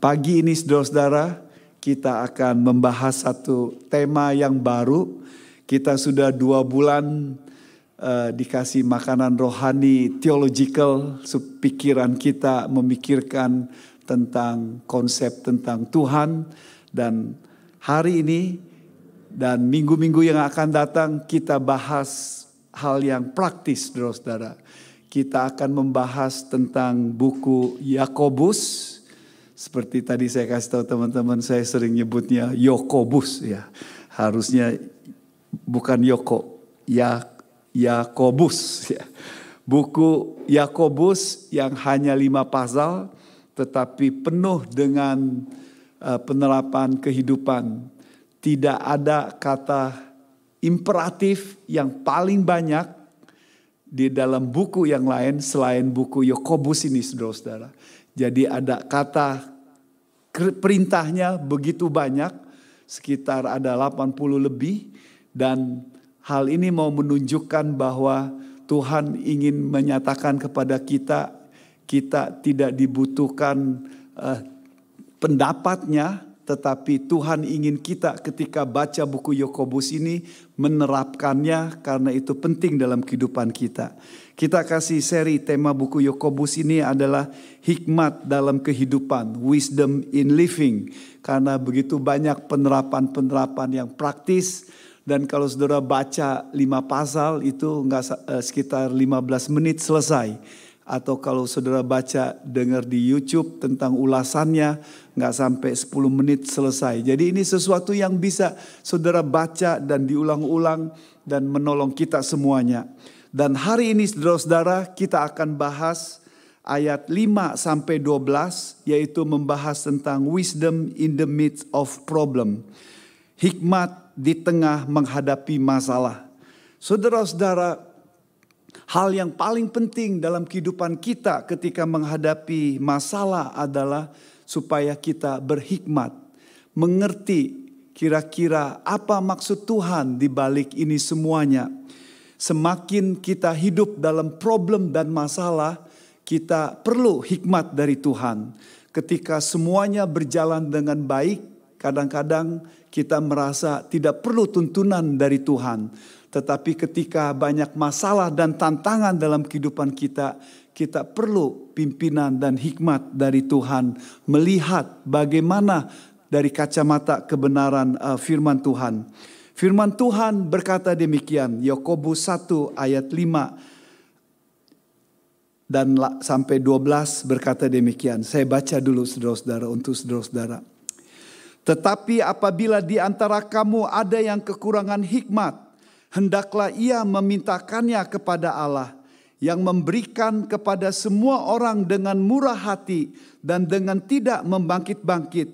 Pagi ini saudara-saudara kita akan membahas satu tema yang baru. Kita sudah dua bulan uh, dikasih makanan rohani theological, pikiran kita memikirkan tentang konsep tentang Tuhan dan hari ini dan minggu-minggu yang akan datang kita bahas hal yang praktis saudara-saudara. Kita akan membahas tentang buku Yakobus seperti tadi saya kasih tahu teman-teman, saya sering nyebutnya Yokobus ya. Harusnya bukan Yoko, ya Yakobus ya. Buku Yakobus yang hanya lima pasal tetapi penuh dengan uh, penerapan kehidupan. Tidak ada kata imperatif yang paling banyak di dalam buku yang lain selain buku Yakobus ini saudara-saudara. Jadi ada kata perintahnya begitu banyak, sekitar ada 80 lebih dan hal ini mau menunjukkan bahwa Tuhan ingin menyatakan kepada kita kita tidak dibutuhkan uh, pendapatnya tetapi Tuhan ingin kita ketika baca buku Yakobus ini menerapkannya karena itu penting dalam kehidupan kita. Kita kasih seri tema buku Yakobus ini adalah hikmat dalam kehidupan, wisdom in living. Karena begitu banyak penerapan-penerapan yang praktis dan kalau saudara baca lima pasal itu enggak eh, sekitar 15 menit selesai atau kalau saudara baca dengar di YouTube tentang ulasannya nggak sampai 10 menit selesai. Jadi ini sesuatu yang bisa saudara baca dan diulang-ulang dan menolong kita semuanya. Dan hari ini saudara-saudara kita akan bahas ayat 5 sampai 12 yaitu membahas tentang wisdom in the midst of problem. Hikmat di tengah menghadapi masalah. Saudara-saudara, Hal yang paling penting dalam kehidupan kita ketika menghadapi masalah adalah supaya kita berhikmat, mengerti kira-kira apa maksud Tuhan di balik ini semuanya. Semakin kita hidup dalam problem dan masalah, kita perlu hikmat dari Tuhan. Ketika semuanya berjalan dengan baik, kadang-kadang kita merasa tidak perlu tuntunan dari Tuhan. Tetapi ketika banyak masalah dan tantangan dalam kehidupan kita, kita perlu pimpinan dan hikmat dari Tuhan melihat bagaimana dari kacamata kebenaran uh, firman Tuhan. Firman Tuhan berkata demikian, Yakobus 1 ayat 5 dan sampai 12 berkata demikian. Saya baca dulu saudara-saudara untuk saudara-saudara. Tetapi apabila di antara kamu ada yang kekurangan hikmat, hendaklah ia memintakannya kepada Allah yang memberikan kepada semua orang dengan murah hati dan dengan tidak membangkit-bangkit,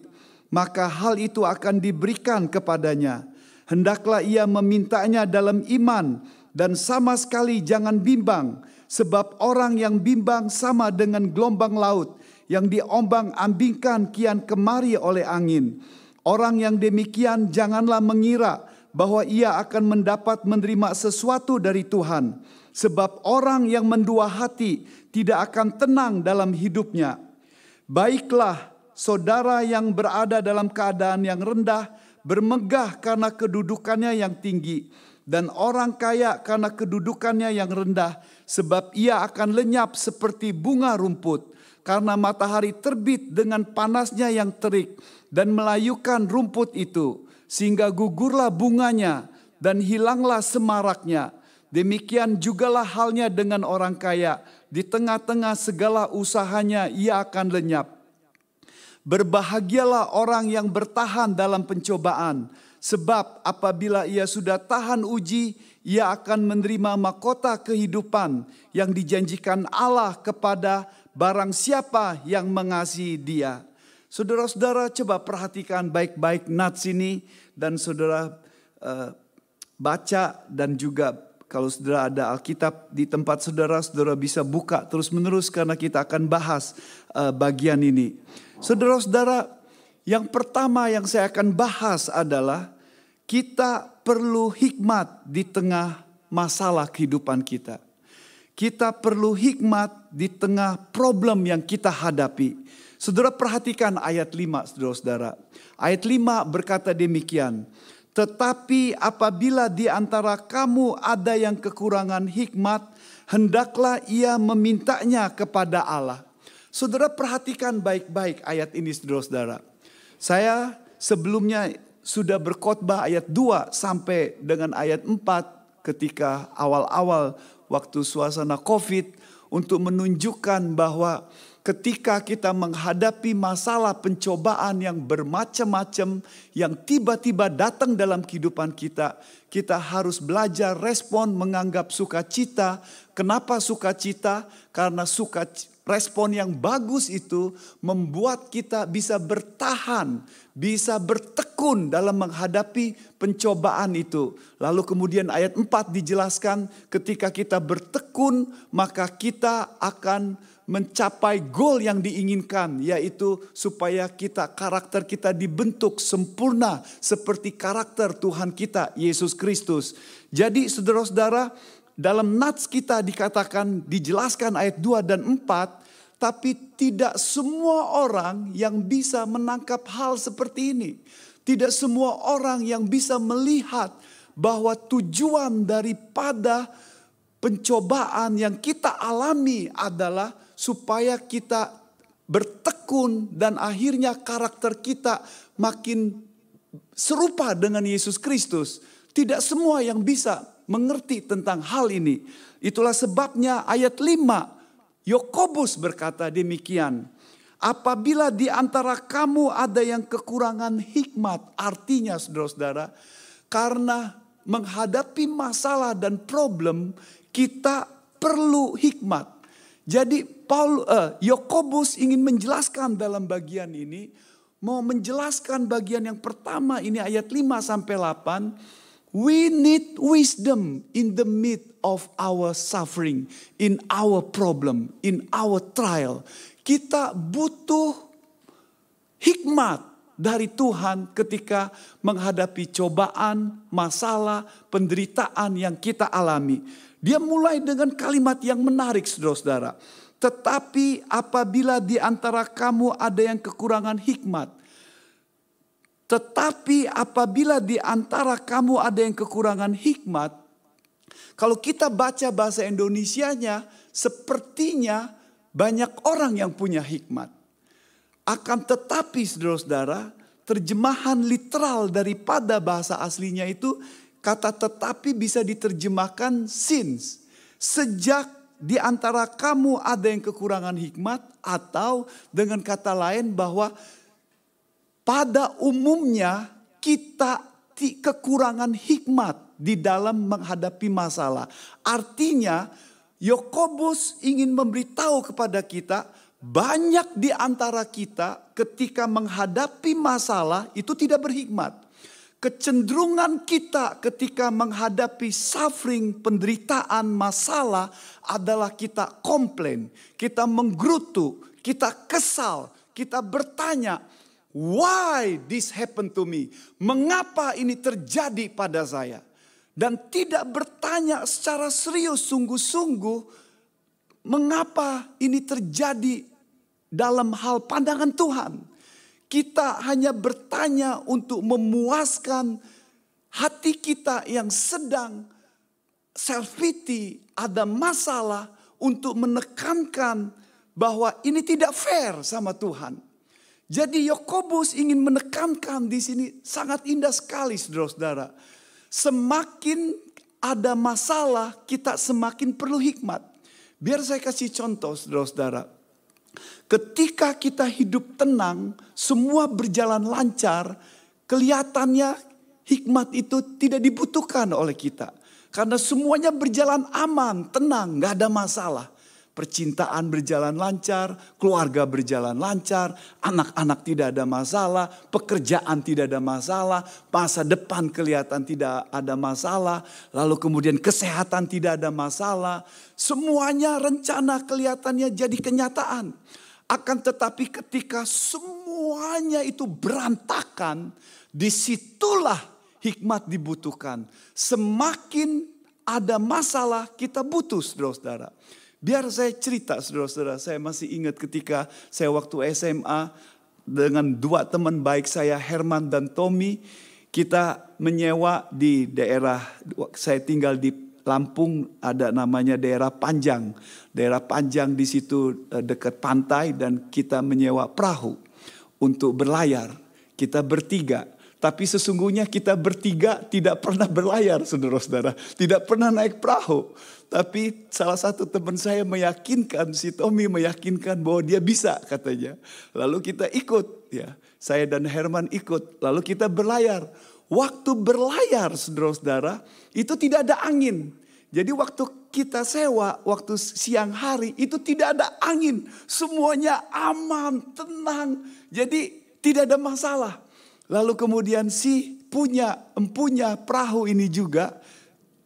maka hal itu akan diberikan kepadanya. Hendaklah ia memintanya dalam iman dan sama sekali jangan bimbang, sebab orang yang bimbang sama dengan gelombang laut yang diombang-ambingkan kian kemari oleh angin. Orang yang demikian janganlah mengira bahwa ia akan mendapat menerima sesuatu dari Tuhan, sebab orang yang mendua hati tidak akan tenang dalam hidupnya. Baiklah, saudara yang berada dalam keadaan yang rendah, bermegah karena kedudukannya yang tinggi, dan orang kaya karena kedudukannya yang rendah, sebab ia akan lenyap seperti bunga rumput, karena matahari terbit dengan panasnya yang terik dan melayukan rumput itu sehingga gugurlah bunganya dan hilanglah semaraknya. Demikian jugalah halnya dengan orang kaya, di tengah-tengah segala usahanya ia akan lenyap. Berbahagialah orang yang bertahan dalam pencobaan, sebab apabila ia sudah tahan uji, ia akan menerima mahkota kehidupan yang dijanjikan Allah kepada barang siapa yang mengasihi dia. Saudara-saudara coba perhatikan baik-baik nats ini dan saudara uh, baca dan juga kalau saudara ada Alkitab di tempat saudara, saudara bisa buka terus-menerus karena kita akan bahas uh, bagian ini. Saudara-saudara, yang pertama yang saya akan bahas adalah kita perlu hikmat di tengah masalah kehidupan kita. Kita perlu hikmat di tengah problem yang kita hadapi. Saudara perhatikan ayat 5 saudara-saudara. Ayat 5 berkata demikian. Tetapi apabila di antara kamu ada yang kekurangan hikmat, hendaklah ia memintanya kepada Allah. Saudara perhatikan baik-baik ayat ini saudara-saudara. Saya sebelumnya sudah berkhotbah ayat 2 sampai dengan ayat 4 ketika awal-awal waktu suasana Covid untuk menunjukkan bahwa ketika kita menghadapi masalah pencobaan yang bermacam-macam yang tiba-tiba datang dalam kehidupan kita, kita harus belajar respon menganggap sukacita. Kenapa sukacita? Karena suka respon yang bagus itu membuat kita bisa bertahan, bisa bertekun dalam menghadapi pencobaan itu. Lalu kemudian ayat 4 dijelaskan ketika kita bertekun maka kita akan mencapai goal yang diinginkan yaitu supaya kita karakter kita dibentuk sempurna seperti karakter Tuhan kita Yesus Kristus. Jadi saudara-saudara dalam nats kita dikatakan dijelaskan ayat 2 dan 4 tapi tidak semua orang yang bisa menangkap hal seperti ini. Tidak semua orang yang bisa melihat bahwa tujuan daripada pencobaan yang kita alami adalah supaya kita bertekun dan akhirnya karakter kita makin serupa dengan Yesus Kristus. Tidak semua yang bisa mengerti tentang hal ini. Itulah sebabnya ayat 5 Yakobus berkata demikian. Apabila di antara kamu ada yang kekurangan hikmat, artinya saudara-saudara, karena menghadapi masalah dan problem, kita perlu hikmat. Jadi Paul uh, Yakobus ingin menjelaskan dalam bagian ini mau menjelaskan bagian yang pertama ini ayat 5 sampai 8 we need wisdom in the midst of our suffering in our problem in our trial kita butuh hikmat dari Tuhan ketika menghadapi cobaan, masalah, penderitaan yang kita alami. Dia mulai dengan kalimat yang menarik saudara-saudara. Tetapi apabila di antara kamu ada yang kekurangan hikmat. Tetapi apabila di antara kamu ada yang kekurangan hikmat. Kalau kita baca bahasa Indonesianya sepertinya banyak orang yang punya hikmat. Akan tetapi saudara-saudara terjemahan literal daripada bahasa aslinya itu Kata tetapi bisa diterjemahkan since. Sejak di antara kamu ada yang kekurangan hikmat atau dengan kata lain bahwa pada umumnya kita kekurangan hikmat di dalam menghadapi masalah. Artinya Yakobus ingin memberitahu kepada kita banyak di antara kita ketika menghadapi masalah itu tidak berhikmat kecenderungan kita ketika menghadapi suffering, penderitaan, masalah adalah kita komplain, kita menggerutu, kita kesal, kita bertanya, why this happened to me? Mengapa ini terjadi pada saya? Dan tidak bertanya secara serius, sungguh-sungguh, mengapa ini terjadi dalam hal pandangan Tuhan. Kita hanya bertanya untuk memuaskan hati kita yang sedang self pity, ada masalah untuk menekankan bahwa ini tidak fair sama Tuhan. Jadi Yakobus ingin menekankan di sini sangat indah sekali saudara-saudara. Semakin ada masalah, kita semakin perlu hikmat. Biar saya kasih contoh saudara-saudara. Ketika kita hidup tenang, semua berjalan lancar, kelihatannya hikmat itu tidak dibutuhkan oleh kita. Karena semuanya berjalan aman, tenang, gak ada masalah. Percintaan berjalan lancar, keluarga berjalan lancar, anak-anak tidak ada masalah, pekerjaan tidak ada masalah, masa depan kelihatan tidak ada masalah, lalu kemudian kesehatan tidak ada masalah. Semuanya rencana kelihatannya jadi kenyataan. Akan tetapi ketika semuanya itu berantakan, di situlah hikmat dibutuhkan. Semakin ada masalah kita butuh saudara-saudara. Biar saya cerita saudara-saudara, saya masih ingat ketika saya waktu SMA dengan dua teman baik saya Herman dan Tommy, kita menyewa di daerah saya tinggal di Lampung ada namanya daerah Panjang. Daerah Panjang di situ eh, dekat pantai dan kita menyewa perahu untuk berlayar. Kita bertiga. Tapi sesungguhnya kita bertiga tidak pernah berlayar saudara-saudara. Tidak pernah naik perahu. Tapi salah satu teman saya meyakinkan, si Tommy meyakinkan bahwa dia bisa katanya. Lalu kita ikut ya. Saya dan Herman ikut. Lalu kita berlayar. Waktu berlayar saudara-saudara itu tidak ada angin. Jadi waktu kita sewa, waktu siang hari itu tidak ada angin. Semuanya aman, tenang. Jadi tidak ada masalah. Lalu kemudian si punya empunya perahu ini juga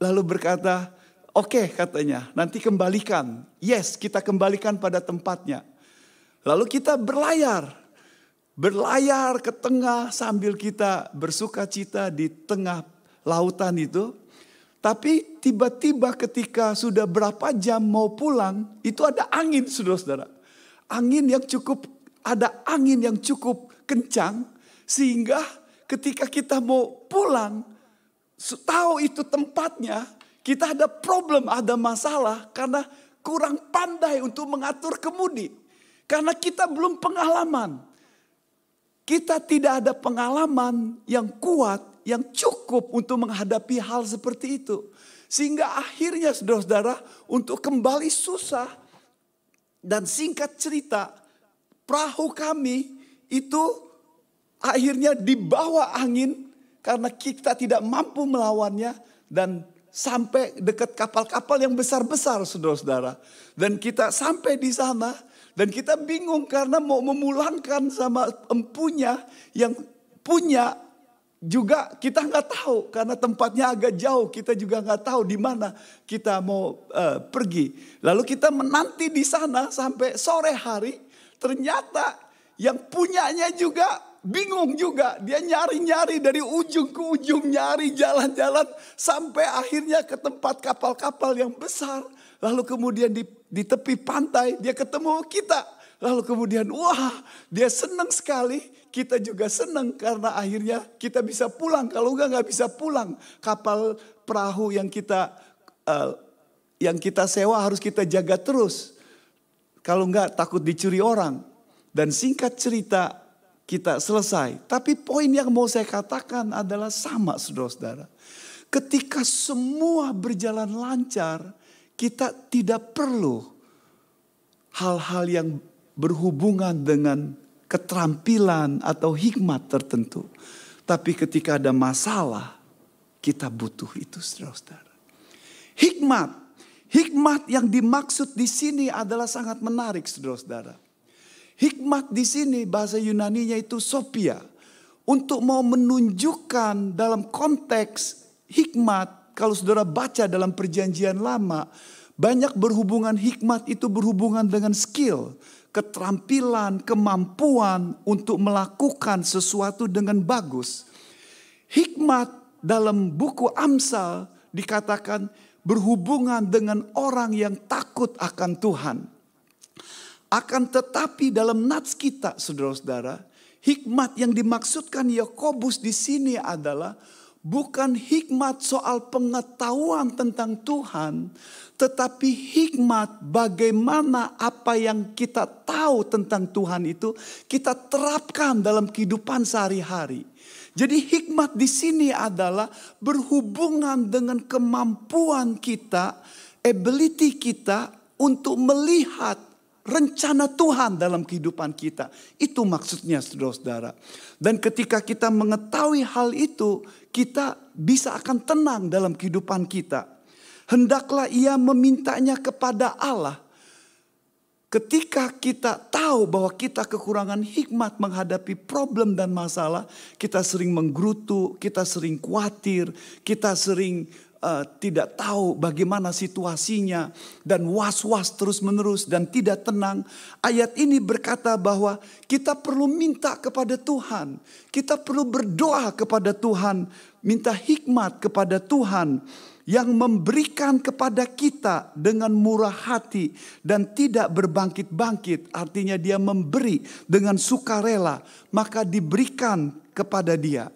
lalu berkata, Oke okay, katanya, nanti kembalikan. Yes, kita kembalikan pada tempatnya. Lalu kita berlayar. Berlayar ke tengah sambil kita bersuka cita di tengah lautan itu. Tapi tiba-tiba ketika sudah berapa jam mau pulang, itu ada angin saudara-saudara. Angin yang cukup, ada angin yang cukup kencang. Sehingga ketika kita mau pulang, tahu itu tempatnya, kita ada problem, ada masalah karena kurang pandai untuk mengatur kemudi. Karena kita belum pengalaman. Kita tidak ada pengalaman yang kuat, yang cukup untuk menghadapi hal seperti itu. Sehingga akhirnya saudara-saudara untuk kembali susah. Dan singkat cerita, perahu kami itu akhirnya dibawa angin karena kita tidak mampu melawannya dan sampai dekat kapal-kapal yang besar-besar saudara-saudara. Dan kita sampai di sana dan kita bingung karena mau memulangkan sama empunya yang punya juga kita nggak tahu karena tempatnya agak jauh kita juga nggak tahu di mana kita mau uh, pergi lalu kita menanti di sana sampai sore hari ternyata yang punyanya juga bingung juga. Dia nyari-nyari dari ujung ke ujung, nyari jalan-jalan sampai akhirnya ke tempat kapal-kapal yang besar. Lalu kemudian di, di tepi pantai dia ketemu kita. Lalu kemudian wah dia senang sekali. Kita juga senang karena akhirnya kita bisa pulang. Kalau enggak nggak bisa pulang. Kapal perahu yang kita uh, yang kita sewa harus kita jaga terus. Kalau enggak takut dicuri orang. Dan singkat cerita kita selesai. Tapi poin yang mau saya katakan adalah sama saudara-saudara. Ketika semua berjalan lancar, kita tidak perlu hal-hal yang berhubungan dengan keterampilan atau hikmat tertentu. Tapi ketika ada masalah, kita butuh itu saudara-saudara. Hikmat, hikmat yang dimaksud di sini adalah sangat menarik saudara-saudara. Hikmat di sini bahasa Yunaninya itu Sophia. Untuk mau menunjukkan dalam konteks hikmat, kalau saudara baca dalam perjanjian lama, banyak berhubungan hikmat itu berhubungan dengan skill, keterampilan, kemampuan untuk melakukan sesuatu dengan bagus. Hikmat dalam buku Amsal dikatakan berhubungan dengan orang yang takut akan Tuhan. Akan tetapi dalam nats kita saudara-saudara, hikmat yang dimaksudkan Yakobus di sini adalah bukan hikmat soal pengetahuan tentang Tuhan, tetapi hikmat bagaimana apa yang kita tahu tentang Tuhan itu kita terapkan dalam kehidupan sehari-hari. Jadi hikmat di sini adalah berhubungan dengan kemampuan kita, ability kita untuk melihat rencana Tuhan dalam kehidupan kita. Itu maksudnya saudara-saudara. Dan ketika kita mengetahui hal itu, kita bisa akan tenang dalam kehidupan kita. Hendaklah ia memintanya kepada Allah. Ketika kita tahu bahwa kita kekurangan hikmat menghadapi problem dan masalah, kita sering menggerutu, kita sering khawatir, kita sering uh, tidak tahu bagaimana situasinya dan was-was terus-menerus dan tidak tenang. Ayat ini berkata bahwa kita perlu minta kepada Tuhan. Kita perlu berdoa kepada Tuhan, minta hikmat kepada Tuhan yang memberikan kepada kita dengan murah hati dan tidak berbangkit-bangkit, artinya dia memberi dengan sukarela, maka diberikan kepada dia.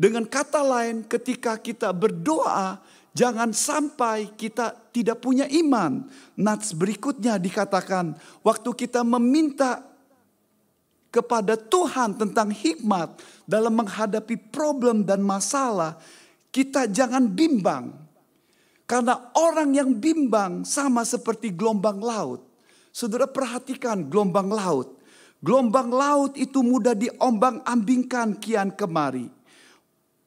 Dengan kata lain, ketika kita berdoa, jangan sampai kita tidak punya iman. Nats berikutnya dikatakan, waktu kita meminta kepada Tuhan tentang hikmat dalam menghadapi problem dan masalah, kita jangan bimbang. Karena orang yang bimbang sama seperti gelombang laut. Saudara perhatikan gelombang laut. Gelombang laut itu mudah diombang-ambingkan kian kemari.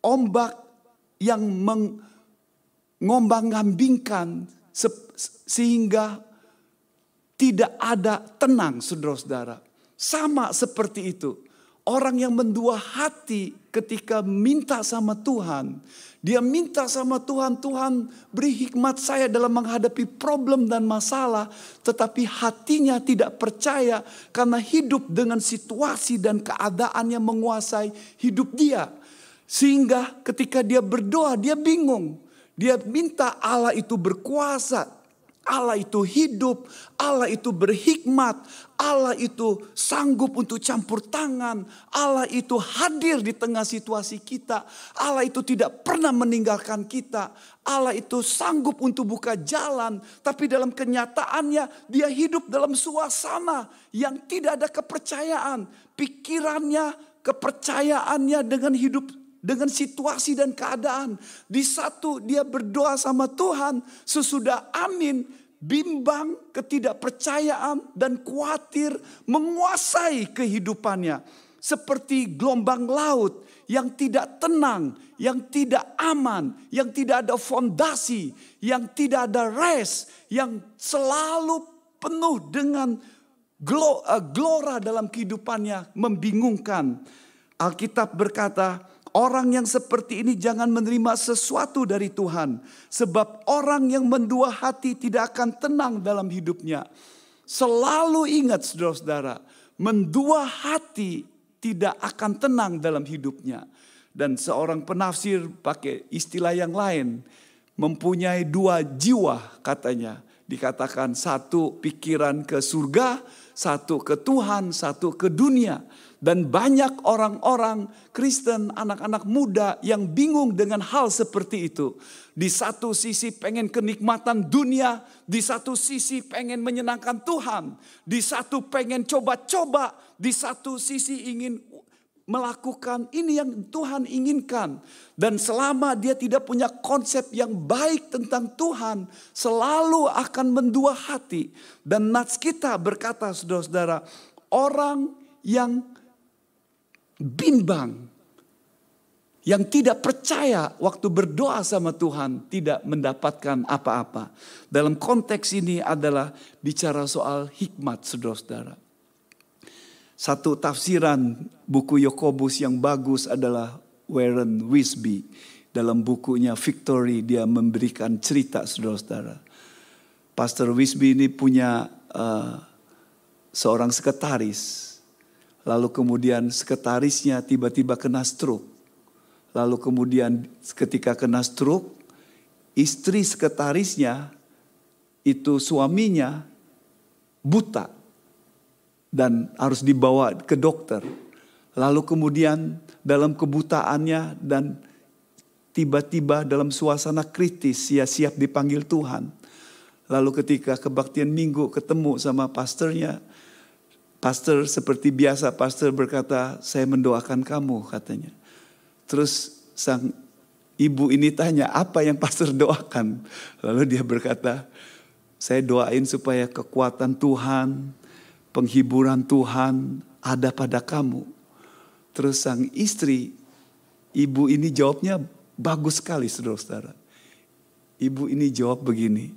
Ombak yang mengombang-ambingkan sehingga tidak ada tenang saudara-saudara. Sama seperti itu. Orang yang mendua hati ketika minta sama Tuhan. Dia minta sama Tuhan, Tuhan beri hikmat saya dalam menghadapi problem dan masalah. Tetapi hatinya tidak percaya karena hidup dengan situasi dan keadaan yang menguasai hidup dia. Sehingga ketika dia berdoa dia bingung. Dia minta Allah itu berkuasa, Allah itu hidup, Allah itu berhikmat, Allah itu sanggup untuk campur tangan, Allah itu hadir di tengah situasi kita, Allah itu tidak pernah meninggalkan kita, Allah itu sanggup untuk buka jalan, tapi dalam kenyataannya dia hidup dalam suasana yang tidak ada kepercayaan, pikirannya, kepercayaannya dengan hidup dengan situasi dan keadaan. Di satu dia berdoa sama Tuhan, sesudah amin, bimbang, ketidakpercayaan dan khawatir menguasai kehidupannya. Seperti gelombang laut yang tidak tenang, yang tidak aman, yang tidak ada fondasi, yang tidak ada rest, yang selalu penuh dengan eh, glora dalam kehidupannya membingungkan. Alkitab berkata, Orang yang seperti ini jangan menerima sesuatu dari Tuhan. Sebab orang yang mendua hati tidak akan tenang dalam hidupnya. Selalu ingat saudara-saudara. Mendua hati tidak akan tenang dalam hidupnya. Dan seorang penafsir pakai istilah yang lain. Mempunyai dua jiwa katanya. Dikatakan satu pikiran ke surga, satu ke Tuhan, satu ke dunia. Dan banyak orang-orang Kristen, anak-anak muda yang bingung dengan hal seperti itu. Di satu sisi pengen kenikmatan dunia, di satu sisi pengen menyenangkan Tuhan, di satu pengen coba-coba, di satu sisi ingin melakukan ini yang Tuhan inginkan. Dan selama dia tidak punya konsep yang baik tentang Tuhan, selalu akan mendua hati. Dan nats kita berkata saudara-saudara, orang yang bimbang. Yang tidak percaya waktu berdoa sama Tuhan tidak mendapatkan apa-apa. Dalam konteks ini adalah bicara soal hikmat saudara-saudara. Satu tafsiran buku Yakobus yang bagus adalah Warren Wisby. Dalam bukunya Victory dia memberikan cerita saudara-saudara. Pastor Wisby ini punya uh, seorang sekretaris Lalu kemudian sekretarisnya tiba-tiba kena stroke. Lalu kemudian ketika kena stroke, istri sekretarisnya itu suaminya buta dan harus dibawa ke dokter. Lalu kemudian dalam kebutaannya dan tiba-tiba dalam suasana kritis ia siap dipanggil Tuhan. Lalu ketika kebaktian minggu ketemu sama pastornya, Pastor seperti biasa, pastor berkata, saya mendoakan kamu katanya. Terus sang ibu ini tanya, apa yang pastor doakan? Lalu dia berkata, saya doain supaya kekuatan Tuhan, penghiburan Tuhan ada pada kamu. Terus sang istri, ibu ini jawabnya bagus sekali saudara-saudara. Ibu ini jawab begini,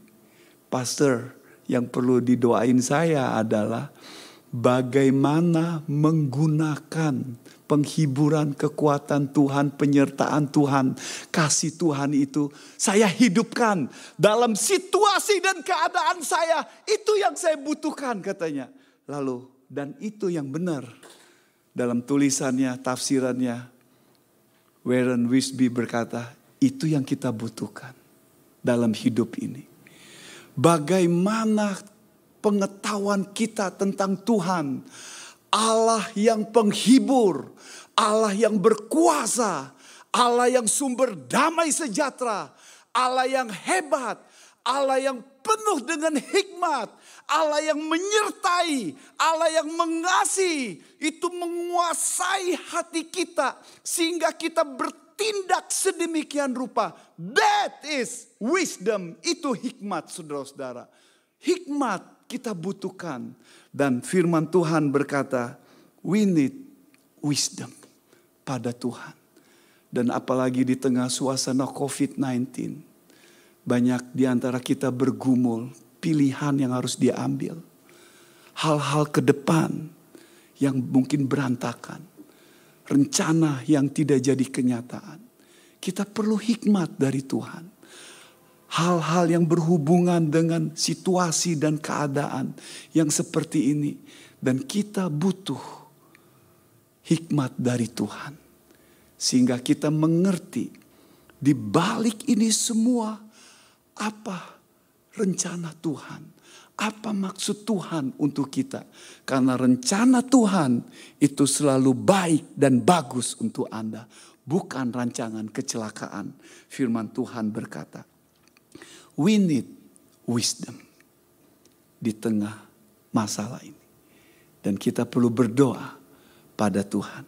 Pastor yang perlu didoain saya adalah bagaimana menggunakan penghiburan kekuatan Tuhan, penyertaan Tuhan, kasih Tuhan itu saya hidupkan dalam situasi dan keadaan saya. Itu yang saya butuhkan katanya. Lalu dan itu yang benar. Dalam tulisannya, tafsirannya Warren Wisby berkata, itu yang kita butuhkan. dalam hidup ini. Bagaimana pengetahuan kita tentang Tuhan, Allah yang penghibur, Allah yang berkuasa, Allah yang sumber damai sejahtera, Allah yang hebat, Allah yang penuh dengan hikmat, Allah yang menyertai, Allah yang mengasihi, itu menguasai hati kita sehingga kita bertindak sedemikian rupa. That is wisdom, itu hikmat saudara-saudara. Hikmat kita butuhkan dan firman Tuhan berkata, we need wisdom pada Tuhan. Dan apalagi di tengah suasana COVID-19 banyak di antara kita bergumul pilihan yang harus diambil. Hal-hal ke depan yang mungkin berantakan. Rencana yang tidak jadi kenyataan. Kita perlu hikmat dari Tuhan. Hal-hal yang berhubungan dengan situasi dan keadaan yang seperti ini. Dan kita butuh hikmat dari Tuhan. Sehingga kita mengerti di balik ini semua apa rencana Tuhan? Apa maksud Tuhan untuk kita? Karena rencana Tuhan itu selalu baik dan bagus untuk Anda, bukan rancangan kecelakaan. Firman Tuhan berkata, "We need wisdom di tengah masalah ini." Dan kita perlu berdoa pada Tuhan.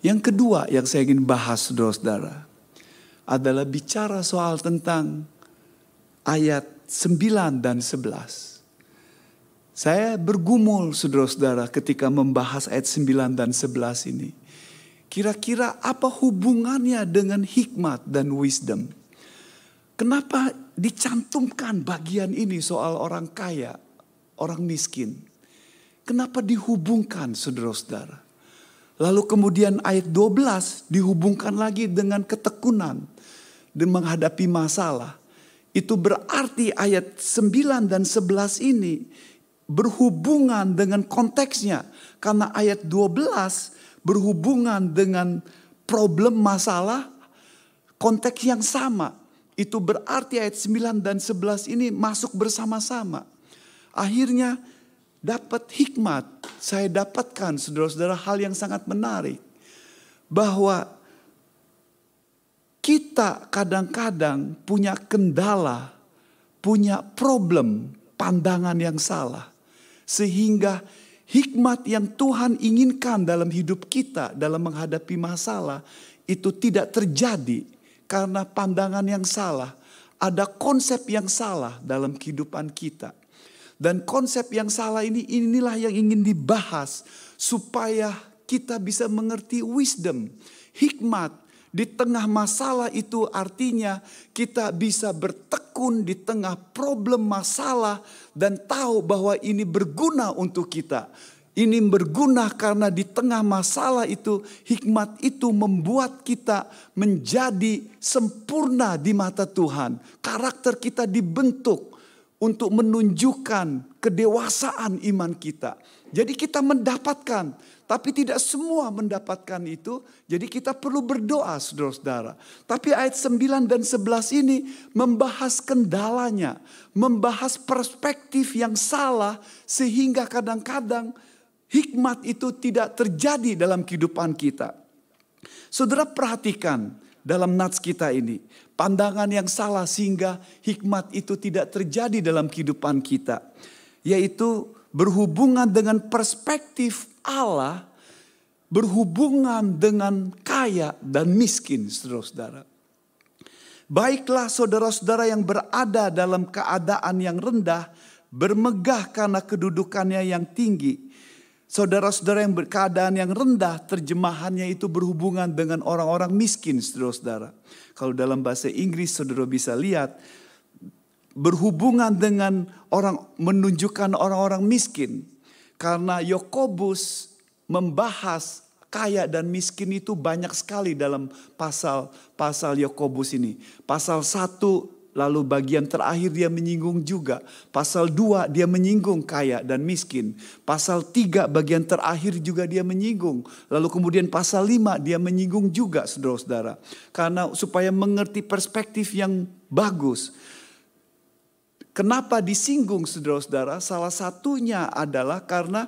Yang kedua yang saya ingin bahas saudara-saudara adalah bicara soal tentang ayat 9 dan 11. Saya bergumul saudara-saudara ketika membahas ayat 9 dan 11 ini. Kira-kira apa hubungannya dengan hikmat dan wisdom? Kenapa dicantumkan bagian ini soal orang kaya, orang miskin? Kenapa dihubungkan saudara-saudara? Lalu kemudian ayat 12 dihubungkan lagi dengan ketekunan dan menghadapi masalah. Itu berarti ayat 9 dan 11 ini berhubungan dengan konteksnya. Karena ayat 12 berhubungan dengan problem masalah konteks yang sama. Itu berarti ayat 9 dan 11 ini masuk bersama-sama. Akhirnya dapat hikmat. Saya dapatkan saudara-saudara hal yang sangat menarik. Bahwa kita kadang-kadang punya kendala, punya problem, pandangan yang salah. Sehingga hikmat yang Tuhan inginkan dalam hidup kita dalam menghadapi masalah itu tidak terjadi karena pandangan yang salah. Ada konsep yang salah dalam kehidupan kita. Dan konsep yang salah ini inilah yang ingin dibahas supaya kita bisa mengerti wisdom, hikmat di tengah masalah itu artinya kita bisa bertekun di tengah problem masalah dan tahu bahwa ini berguna untuk kita. Ini berguna karena di tengah masalah itu hikmat itu membuat kita menjadi sempurna di mata Tuhan. Karakter kita dibentuk untuk menunjukkan kedewasaan iman kita. Jadi kita mendapatkan tapi tidak semua mendapatkan itu. Jadi kita perlu berdoa saudara-saudara. Tapi ayat 9 dan 11 ini membahas kendalanya. Membahas perspektif yang salah. Sehingga kadang-kadang hikmat itu tidak terjadi dalam kehidupan kita. Saudara perhatikan dalam nats kita ini. Pandangan yang salah sehingga hikmat itu tidak terjadi dalam kehidupan kita. Yaitu berhubungan dengan perspektif Allah berhubungan dengan kaya dan miskin, saudara-saudara. Baiklah saudara-saudara yang berada dalam keadaan yang rendah, bermegah karena kedudukannya yang tinggi. Saudara-saudara yang berkeadaan yang rendah, terjemahannya itu berhubungan dengan orang-orang miskin, saudara-saudara. Kalau dalam bahasa Inggris, saudara bisa lihat, berhubungan dengan orang menunjukkan orang-orang miskin. Karena Yakobus membahas kaya dan miskin itu banyak sekali dalam pasal pasal Yakobus ini. Pasal 1 8 Lalu bagian terakhir dia menyinggung juga. Pasal 2 dia menyinggung kaya dan miskin. Pasal 3 bagian terakhir juga dia menyinggung. Lalu kemudian pasal 5 dia menyinggung juga saudara-saudara. Karena supaya mengerti perspektif yang bagus. Kenapa disinggung saudara-saudara? Salah satunya adalah karena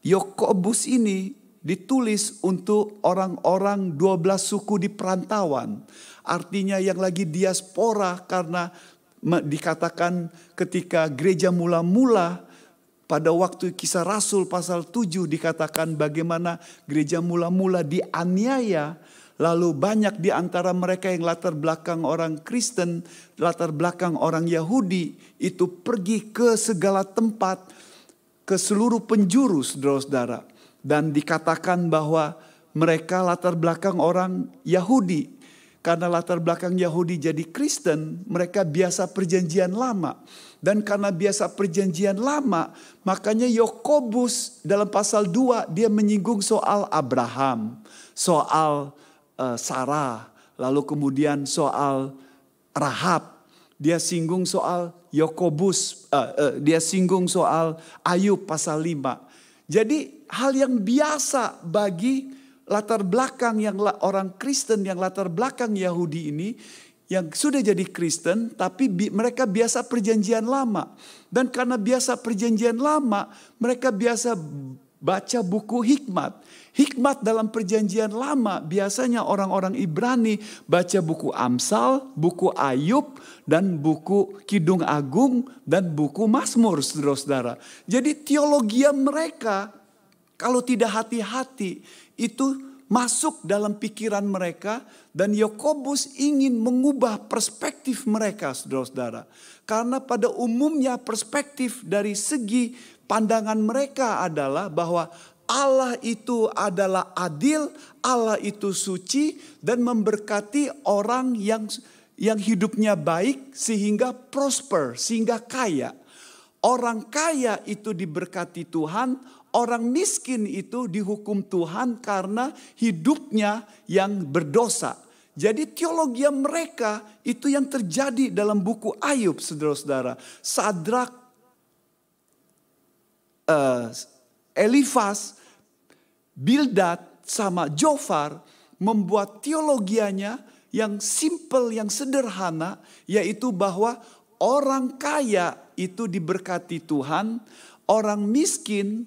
Yokobus ini ditulis untuk orang-orang 12 suku di perantauan. Artinya yang lagi diaspora karena dikatakan ketika gereja mula-mula pada waktu kisah Rasul pasal 7 dikatakan bagaimana gereja mula-mula dianiaya. Lalu banyak di antara mereka yang latar belakang orang Kristen, latar belakang orang Yahudi itu pergi ke segala tempat, ke seluruh penjuru saudara-saudara dan dikatakan bahwa mereka latar belakang orang Yahudi. Karena latar belakang Yahudi jadi Kristen, mereka biasa perjanjian lama. Dan karena biasa perjanjian lama, makanya Yakobus dalam pasal 2 dia menyinggung soal Abraham, soal uh, Sarah, lalu kemudian soal Rahab. Dia singgung soal Yakobus, uh, uh, dia singgung soal Ayub pasal 5. Jadi hal yang biasa bagi latar belakang yang orang Kristen yang latar belakang Yahudi ini yang sudah jadi Kristen tapi bi mereka biasa perjanjian lama dan karena biasa perjanjian lama mereka biasa baca buku hikmat hikmat dalam perjanjian lama biasanya orang-orang Ibrani baca buku Amsal buku Ayub dan buku Kidung Agung dan buku Mazmur saudara-saudara jadi teologi mereka kalau tidak hati-hati itu masuk dalam pikiran mereka dan Yakobus ingin mengubah perspektif mereka saudara-saudara. Karena pada umumnya perspektif dari segi pandangan mereka adalah bahwa Allah itu adalah adil, Allah itu suci dan memberkati orang yang yang hidupnya baik sehingga prosper, sehingga kaya. Orang kaya itu diberkati Tuhan, orang miskin itu dihukum Tuhan karena hidupnya yang berdosa. Jadi teologi mereka itu yang terjadi dalam buku Ayub, saudara-saudara. Sadrak, uh, Elifas, Bildad, sama Jofar membuat teologianya yang simple, yang sederhana, yaitu bahwa orang kaya itu diberkati Tuhan, orang miskin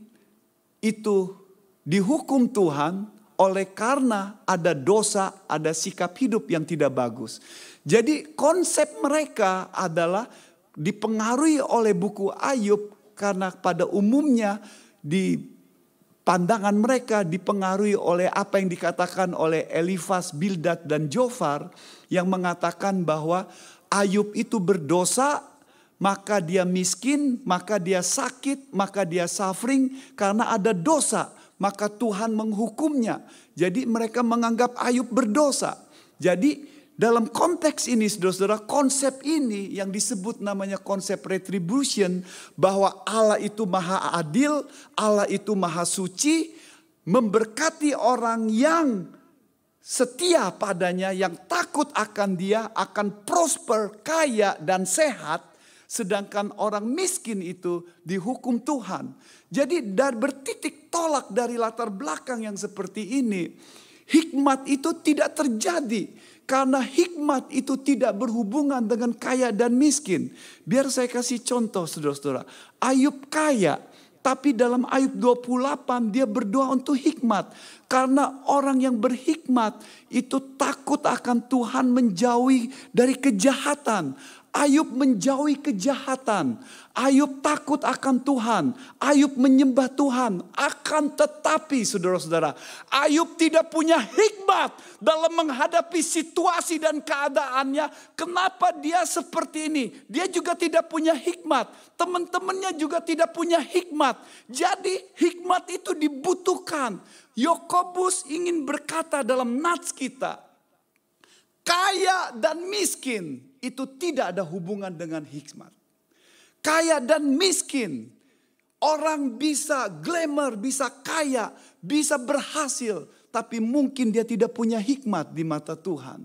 itu dihukum Tuhan oleh karena ada dosa, ada sikap hidup yang tidak bagus. Jadi konsep mereka adalah dipengaruhi oleh buku Ayub karena pada umumnya di pandangan mereka dipengaruhi oleh apa yang dikatakan oleh Elifas, Bildad dan Jofar yang mengatakan bahwa Ayub itu berdosa maka dia miskin, maka dia sakit, maka dia suffering karena ada dosa, maka Tuhan menghukumnya. Jadi mereka menganggap Ayub berdosa. Jadi dalam konteks ini saudara-saudara konsep ini yang disebut namanya konsep retribution bahwa Allah itu maha adil, Allah itu maha suci, memberkati orang yang setia padanya, yang takut akan dia akan prosper, kaya dan sehat Sedangkan orang miskin itu dihukum Tuhan. Jadi dari bertitik tolak dari latar belakang yang seperti ini. Hikmat itu tidak terjadi. Karena hikmat itu tidak berhubungan dengan kaya dan miskin. Biar saya kasih contoh saudara-saudara. Ayub kaya. Tapi dalam Ayub 28 dia berdoa untuk hikmat. Karena orang yang berhikmat itu takut akan Tuhan menjauhi dari kejahatan. Ayub menjauhi kejahatan. Ayub takut akan Tuhan. Ayub menyembah Tuhan. Akan tetapi saudara-saudara. Ayub tidak punya hikmat dalam menghadapi situasi dan keadaannya. Kenapa dia seperti ini? Dia juga tidak punya hikmat. Teman-temannya juga tidak punya hikmat. Jadi hikmat itu dibutuhkan. Yokobus ingin berkata dalam nats kita. Kaya dan miskin itu tidak ada hubungan dengan hikmat. Kaya dan miskin. Orang bisa glamour, bisa kaya, bisa berhasil. Tapi mungkin dia tidak punya hikmat di mata Tuhan.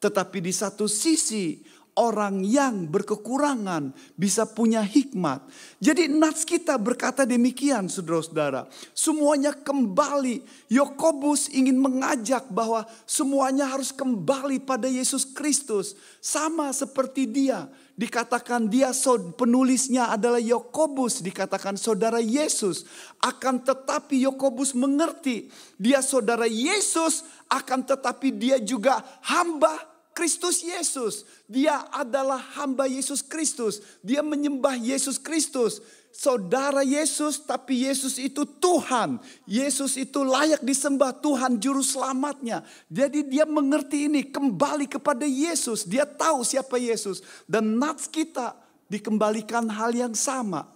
Tetapi di satu sisi orang yang berkekurangan bisa punya hikmat. Jadi nats kita berkata demikian saudara-saudara. Semuanya kembali. Yakobus ingin mengajak bahwa semuanya harus kembali pada Yesus Kristus. Sama seperti dia. Dikatakan dia penulisnya adalah Yakobus, dikatakan saudara Yesus. Akan tetapi Yakobus mengerti dia saudara Yesus akan tetapi dia juga hamba Kristus Yesus. Dia adalah hamba Yesus Kristus. Dia menyembah Yesus Kristus. Saudara Yesus, tapi Yesus itu Tuhan. Yesus itu layak disembah Tuhan juru selamatnya. Jadi dia mengerti ini kembali kepada Yesus. Dia tahu siapa Yesus. Dan nats kita dikembalikan hal yang sama.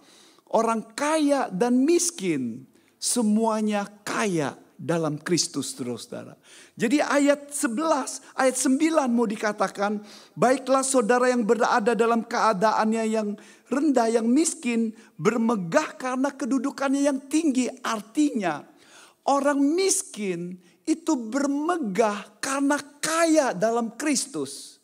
Orang kaya dan miskin semuanya kaya dalam Kristus saudara. Jadi ayat 11, ayat 9 mau dikatakan, baiklah saudara yang berada dalam keadaannya yang rendah, yang miskin, bermegah karena kedudukannya yang tinggi. Artinya orang miskin itu bermegah karena kaya dalam Kristus.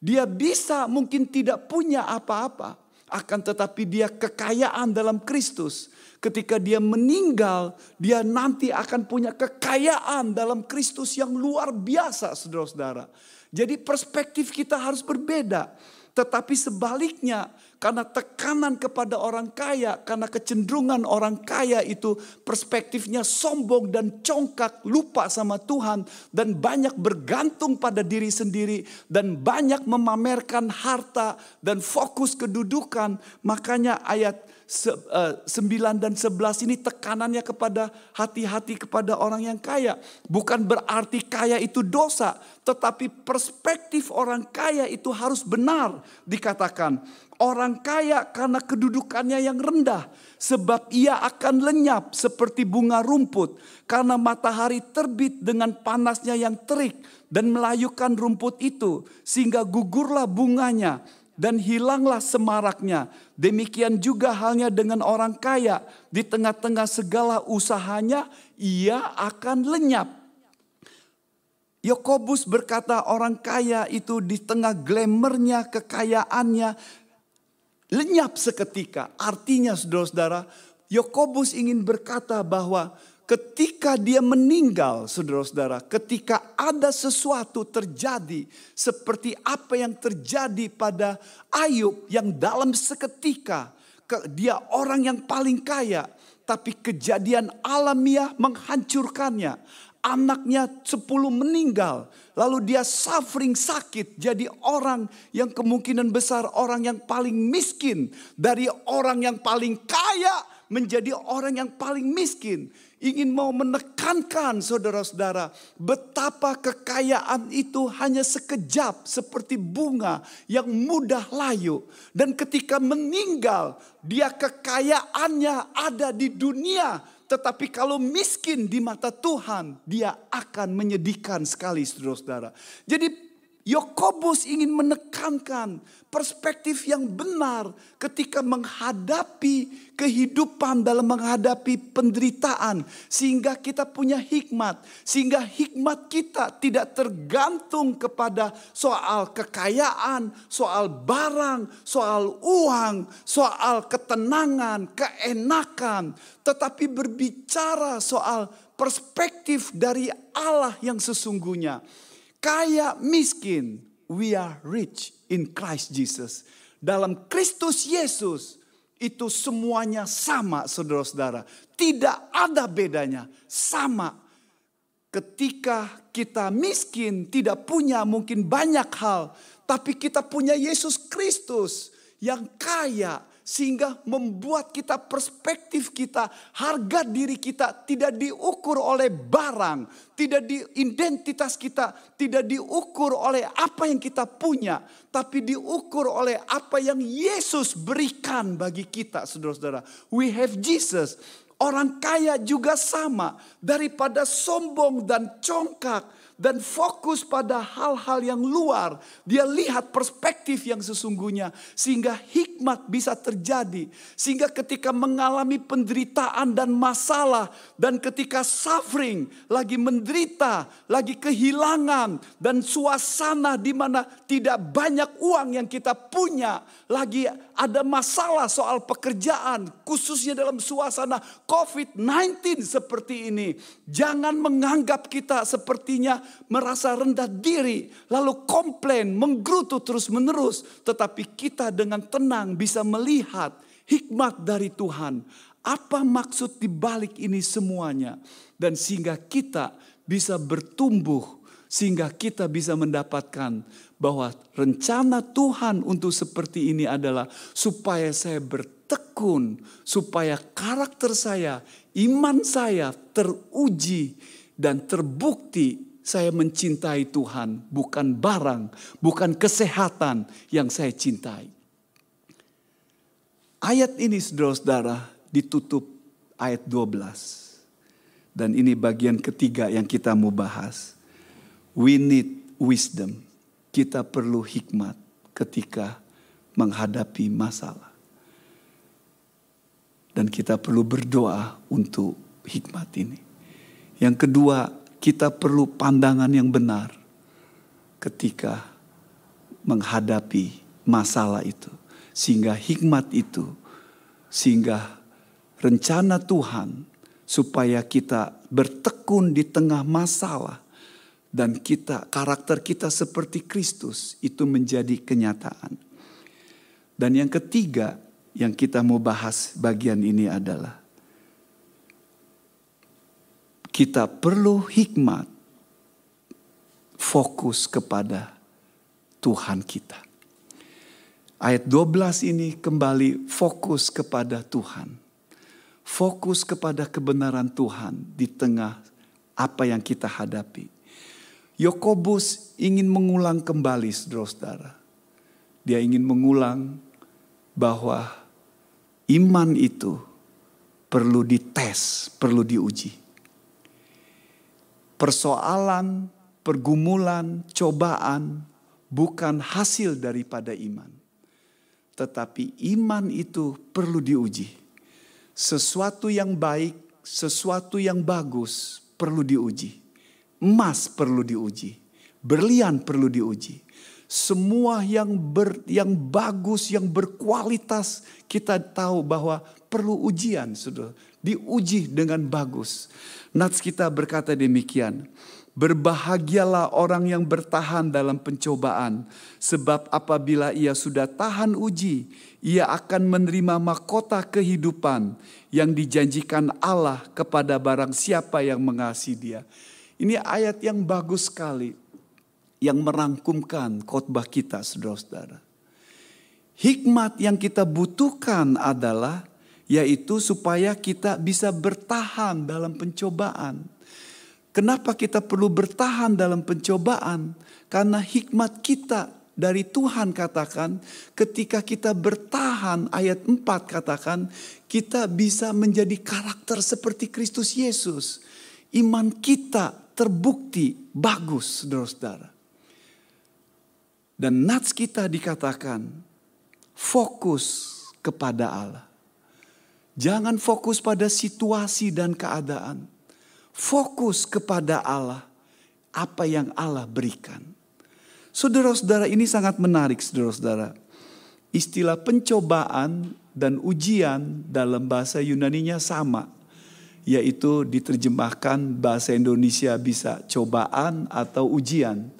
Dia bisa mungkin tidak punya apa-apa, akan tetapi dia kekayaan dalam Kristus ketika dia meninggal, dia nanti akan punya kekayaan dalam Kristus yang luar biasa, saudara-saudara. Jadi perspektif kita harus berbeda. Tetapi sebaliknya, karena tekanan kepada orang kaya, karena kecenderungan orang kaya itu perspektifnya sombong dan congkak, lupa sama Tuhan, dan banyak bergantung pada diri sendiri, dan banyak memamerkan harta dan fokus kedudukan. Makanya ayat 9 eh, dan 11 ini tekanannya kepada hati-hati kepada orang yang kaya. Bukan berarti kaya itu dosa, tetapi perspektif orang kaya itu harus benar dikatakan. Orang kaya karena kedudukannya yang rendah, sebab ia akan lenyap seperti bunga rumput, karena matahari terbit dengan panasnya yang terik dan melayukan rumput itu, sehingga gugurlah bunganya dan hilanglah semaraknya. Demikian juga halnya dengan orang kaya, di tengah-tengah segala usahanya ia akan lenyap. Yakobus berkata orang kaya itu di tengah glamournya, kekayaannya lenyap seketika. Artinya saudara-saudara, Yakobus ingin berkata bahwa ketika dia meninggal, saudara-saudara, ketika ada sesuatu terjadi seperti apa yang terjadi pada Ayub yang dalam seketika dia orang yang paling kaya, tapi kejadian alamiah menghancurkannya. Anaknya sepuluh meninggal, lalu dia suffering sakit, jadi orang yang kemungkinan besar orang yang paling miskin. Dari orang yang paling kaya menjadi orang yang paling miskin. Ingin mau menekankan saudara-saudara betapa kekayaan itu hanya sekejap seperti bunga yang mudah layu. Dan ketika meninggal dia kekayaannya ada di dunia tetapi kalau miskin di mata Tuhan dia akan menyedihkan sekali saudara-saudara. Jadi Yakobus ingin menekankan perspektif yang benar ketika menghadapi kehidupan dalam menghadapi penderitaan sehingga kita punya hikmat sehingga hikmat kita tidak tergantung kepada soal kekayaan, soal barang, soal uang, soal ketenangan, keenakan, tetapi berbicara soal perspektif dari Allah yang sesungguhnya kaya miskin, we are rich in Christ Jesus. Dalam Kristus Yesus itu semuanya sama saudara-saudara. Tidak ada bedanya, sama. Ketika kita miskin, tidak punya mungkin banyak hal. Tapi kita punya Yesus Kristus yang kaya, sehingga membuat kita perspektif kita, harga diri kita tidak diukur oleh barang, tidak di identitas kita tidak diukur oleh apa yang kita punya, tapi diukur oleh apa yang Yesus berikan bagi kita, Saudara-saudara. We have Jesus. Orang kaya juga sama daripada sombong dan congkak dan fokus pada hal-hal yang luar. Dia lihat perspektif yang sesungguhnya sehingga hikmat bisa terjadi. Sehingga ketika mengalami penderitaan dan masalah dan ketika suffering, lagi menderita, lagi kehilangan dan suasana di mana tidak banyak uang yang kita punya, lagi ada masalah soal pekerjaan, khususnya dalam suasana COVID-19 seperti ini. Jangan menganggap kita sepertinya merasa rendah diri, lalu komplain, menggerutu terus-menerus, tetapi kita dengan tenang bisa melihat hikmat dari Tuhan. Apa maksud di balik ini semuanya? Dan sehingga kita bisa bertumbuh, sehingga kita bisa mendapatkan bahwa rencana Tuhan untuk seperti ini adalah supaya saya bertekun, supaya karakter saya, iman saya teruji dan terbukti saya mencintai Tuhan, bukan barang, bukan kesehatan yang saya cintai. Ayat ini saudara-saudara ditutup ayat 12. Dan ini bagian ketiga yang kita mau bahas. We need wisdom kita perlu hikmat ketika menghadapi masalah. Dan kita perlu berdoa untuk hikmat ini. Yang kedua, kita perlu pandangan yang benar ketika menghadapi masalah itu. Sehingga hikmat itu, sehingga rencana Tuhan supaya kita bertekun di tengah masalah dan kita karakter kita seperti Kristus itu menjadi kenyataan. Dan yang ketiga yang kita mau bahas bagian ini adalah kita perlu hikmat fokus kepada Tuhan kita. Ayat 12 ini kembali fokus kepada Tuhan. Fokus kepada kebenaran Tuhan di tengah apa yang kita hadapi. Yakobus ingin mengulang kembali saudara-saudara. Dia ingin mengulang bahwa iman itu perlu dites, perlu diuji. Persoalan, pergumulan, cobaan bukan hasil daripada iman. Tetapi iman itu perlu diuji. Sesuatu yang baik, sesuatu yang bagus perlu diuji Emas perlu diuji, berlian perlu diuji. Semua yang ber, yang bagus, yang berkualitas kita tahu bahwa perlu ujian, sudah diuji dengan bagus. Nats kita berkata demikian. Berbahagialah orang yang bertahan dalam pencobaan, sebab apabila ia sudah tahan uji, ia akan menerima mahkota kehidupan yang dijanjikan Allah kepada barang siapa yang mengasihi Dia. Ini ayat yang bagus sekali yang merangkumkan khotbah kita saudara-saudara. Hikmat yang kita butuhkan adalah yaitu supaya kita bisa bertahan dalam pencobaan. Kenapa kita perlu bertahan dalam pencobaan? Karena hikmat kita dari Tuhan katakan ketika kita bertahan ayat 4 katakan kita bisa menjadi karakter seperti Kristus Yesus. Iman kita terbukti bagus, saudara-saudara. Dan nats kita dikatakan fokus kepada Allah. Jangan fokus pada situasi dan keadaan. Fokus kepada Allah, apa yang Allah berikan. Saudara-saudara ini sangat menarik saudara-saudara. Istilah pencobaan dan ujian dalam bahasa Yunaninya sama yaitu diterjemahkan bahasa Indonesia bisa cobaan atau ujian.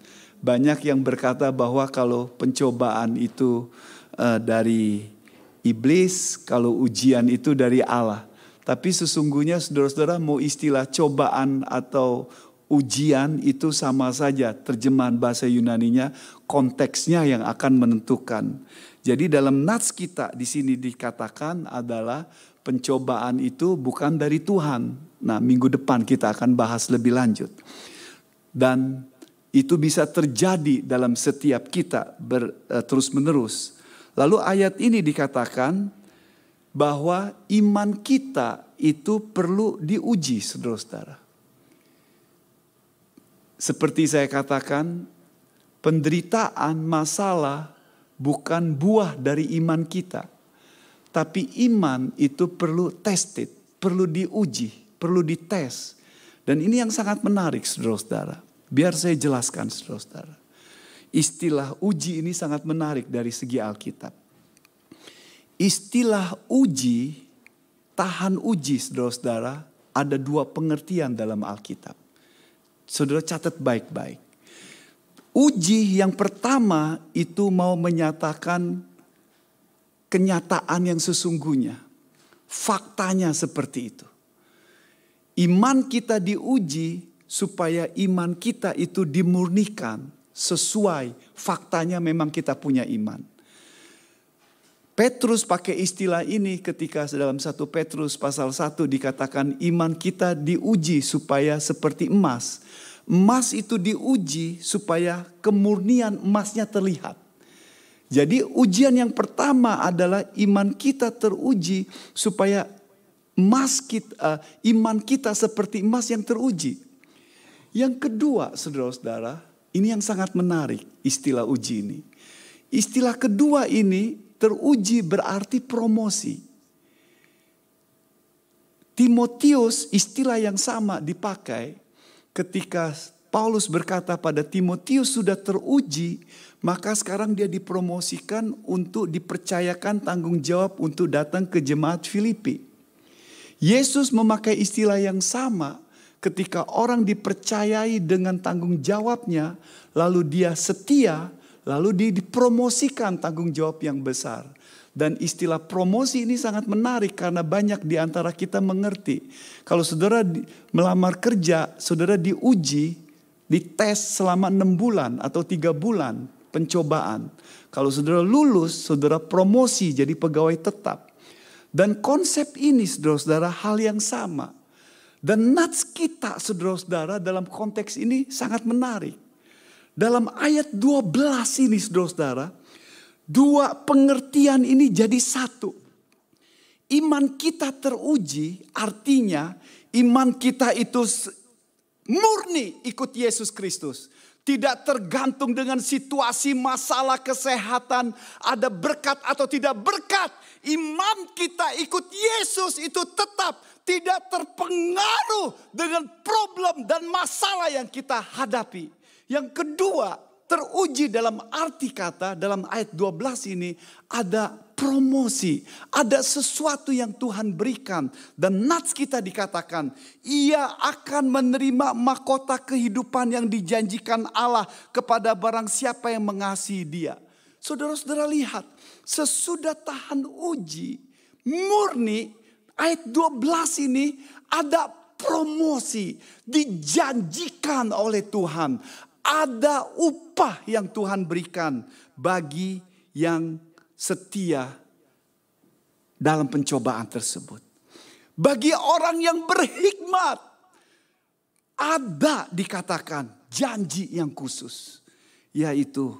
Banyak yang berkata bahwa kalau pencobaan itu uh, dari iblis, kalau ujian itu dari Allah. Tapi sesungguhnya saudara-saudara mau istilah cobaan atau ujian itu sama saja terjemahan bahasa Yunaninya konteksnya yang akan menentukan. Jadi dalam nats kita di sini dikatakan adalah pencobaan itu bukan dari Tuhan. Nah, minggu depan kita akan bahas lebih lanjut. Dan itu bisa terjadi dalam setiap kita ber, uh, terus-menerus. Lalu ayat ini dikatakan bahwa iman kita itu perlu diuji, saudara-saudara. Seperti saya katakan, penderitaan, masalah bukan buah dari iman kita. Tapi iman itu perlu tested, perlu diuji, perlu dites. Dan ini yang sangat menarik saudara-saudara. Biar saya jelaskan saudara-saudara. Istilah uji ini sangat menarik dari segi Alkitab. Istilah uji, tahan uji saudara-saudara, ada dua pengertian dalam Alkitab. Saudara catat baik-baik. Uji yang pertama itu mau menyatakan kenyataan yang sesungguhnya. Faktanya seperti itu. Iman kita diuji supaya iman kita itu dimurnikan sesuai faktanya memang kita punya iman. Petrus pakai istilah ini ketika dalam satu Petrus pasal 1 dikatakan iman kita diuji supaya seperti emas. Emas itu diuji supaya kemurnian emasnya terlihat. Jadi ujian yang pertama adalah iman kita teruji supaya emas kita, uh, iman kita seperti emas yang teruji. Yang kedua, saudara-saudara, ini yang sangat menarik istilah uji ini. Istilah kedua ini teruji berarti promosi. Timotius istilah yang sama dipakai ketika Paulus berkata pada Timotius sudah teruji, maka sekarang dia dipromosikan untuk dipercayakan tanggung jawab untuk datang ke jemaat Filipi. Yesus memakai istilah yang sama ketika orang dipercayai dengan tanggung jawabnya, lalu dia setia, Lalu dipromosikan tanggung jawab yang besar. Dan istilah promosi ini sangat menarik karena banyak di antara kita mengerti. Kalau saudara melamar kerja, saudara diuji, dites selama enam bulan atau tiga bulan pencobaan. Kalau saudara lulus, saudara promosi jadi pegawai tetap. Dan konsep ini saudara-saudara hal yang sama. Dan nats kita saudara-saudara dalam konteks ini sangat menarik. Dalam ayat 12 ini saudara-saudara, dua pengertian ini jadi satu. Iman kita teruji artinya iman kita itu murni ikut Yesus Kristus. Tidak tergantung dengan situasi masalah kesehatan, ada berkat atau tidak berkat. Iman kita ikut Yesus itu tetap tidak terpengaruh dengan problem dan masalah yang kita hadapi. Yang kedua, teruji dalam arti kata dalam ayat 12 ini ada promosi, ada sesuatu yang Tuhan berikan dan nats kita dikatakan ia akan menerima mahkota kehidupan yang dijanjikan Allah kepada barang siapa yang mengasihi dia. Saudara-saudara lihat, sesudah tahan uji murni ayat 12 ini ada promosi dijanjikan oleh Tuhan ada upah yang Tuhan berikan bagi yang setia dalam pencobaan tersebut. Bagi orang yang berhikmat, ada dikatakan janji yang khusus, yaitu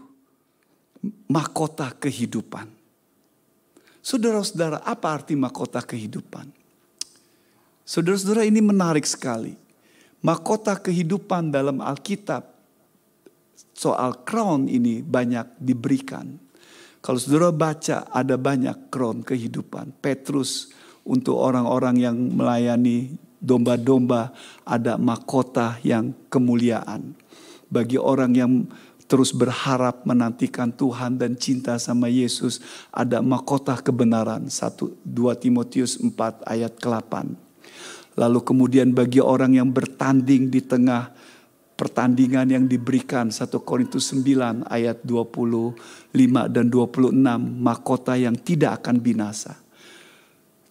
mahkota kehidupan. Saudara-saudara, apa arti mahkota kehidupan? Saudara-saudara, ini menarik sekali. Mahkota kehidupan dalam Alkitab soal crown ini banyak diberikan. Kalau saudara baca ada banyak crown kehidupan. Petrus untuk orang-orang yang melayani domba-domba ada mahkota yang kemuliaan. Bagi orang yang terus berharap menantikan Tuhan dan cinta sama Yesus ada mahkota kebenaran 1 2 Timotius 4 ayat ke-8. Lalu kemudian bagi orang yang bertanding di tengah pertandingan yang diberikan 1 Korintus 9 ayat 25 dan 26 mahkota yang tidak akan binasa.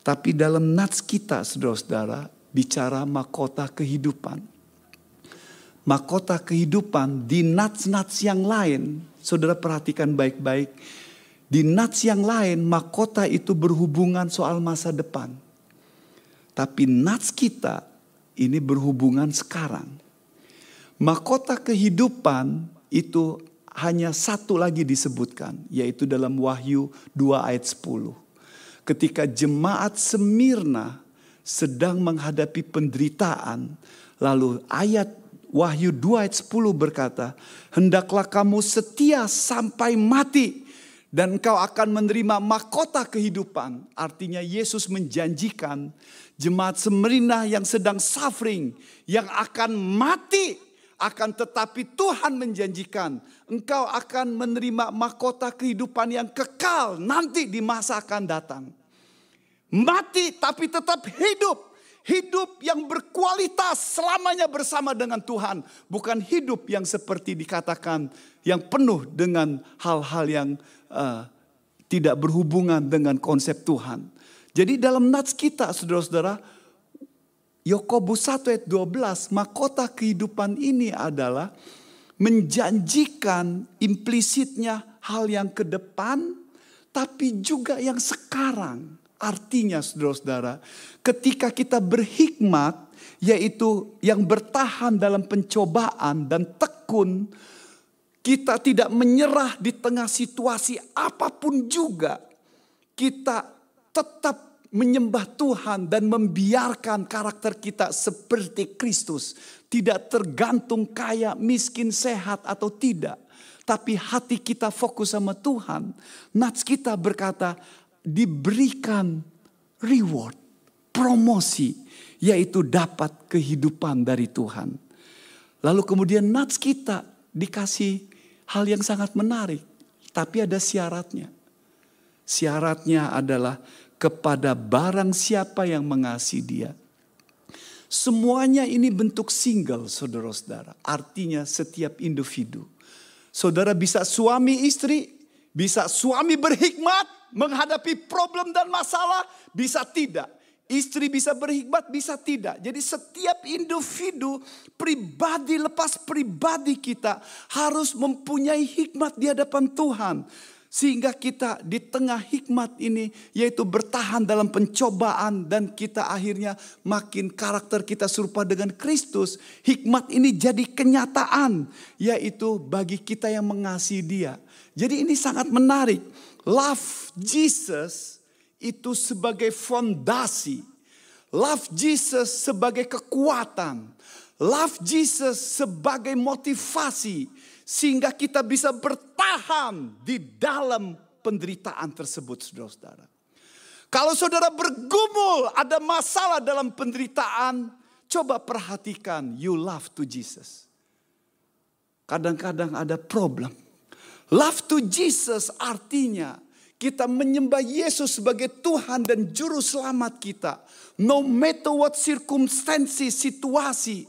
Tapi dalam nats kita saudara-saudara bicara mahkota kehidupan. Mahkota kehidupan di nats-nats yang lain, saudara perhatikan baik-baik. Di nats yang lain mahkota itu berhubungan soal masa depan. Tapi nats kita ini berhubungan sekarang Mahkota kehidupan itu hanya satu lagi disebutkan, yaitu dalam Wahyu 2 ayat 10. Ketika jemaat Semirna sedang menghadapi penderitaan. Lalu ayat Wahyu 2 ayat 10 berkata, Hendaklah kamu setia sampai mati dan engkau akan menerima mahkota kehidupan. Artinya Yesus menjanjikan jemaat Semerinah yang sedang suffering, yang akan mati, akan tetapi Tuhan menjanjikan engkau akan menerima mahkota kehidupan yang kekal nanti di masa akan datang. Mati tapi tetap hidup. Hidup yang berkualitas selamanya bersama dengan Tuhan. Bukan hidup yang seperti dikatakan yang penuh dengan hal-hal yang uh, tidak berhubungan dengan konsep Tuhan. Jadi dalam nats kita saudara-saudara, Yakobus 1 ayat 12, mahkota kehidupan ini adalah menjanjikan implisitnya hal yang ke depan, tapi juga yang sekarang. Artinya saudara-saudara, ketika kita berhikmat, yaitu yang bertahan dalam pencobaan dan tekun, kita tidak menyerah di tengah situasi apa pun juga. Kita tetap menyembah Tuhan dan membiarkan karakter kita seperti Kristus. Tidak tergantung kaya, miskin, sehat atau tidak. Tapi hati kita fokus sama Tuhan. Nats kita berkata, diberikan reward, promosi, yaitu dapat kehidupan dari Tuhan. Lalu kemudian nats kita dikasih hal yang sangat menarik, tapi ada syaratnya. Syaratnya adalah kepada barang siapa yang mengasihi dia. Semuanya ini bentuk single saudara-saudara. Artinya setiap individu. Saudara bisa suami istri, bisa suami berhikmat menghadapi problem dan masalah, bisa tidak. Istri bisa berhikmat, bisa tidak. Jadi setiap individu pribadi lepas pribadi kita harus mempunyai hikmat di hadapan Tuhan. Sehingga kita di tengah hikmat ini yaitu bertahan dalam pencobaan dan kita akhirnya makin karakter kita serupa dengan Kristus. Hikmat ini jadi kenyataan yaitu bagi kita yang mengasihi dia. Jadi ini sangat menarik. Love Jesus itu sebagai fondasi. Love Jesus sebagai kekuatan. Love Jesus sebagai motivasi sehingga kita bisa bertahan di dalam penderitaan tersebut, saudara-saudara. Kalau saudara bergumul, ada masalah dalam penderitaan, coba perhatikan you love to Jesus. Kadang-kadang ada problem. Love to Jesus artinya kita menyembah Yesus sebagai Tuhan dan Juru Selamat kita. No matter what circumstances, situasi,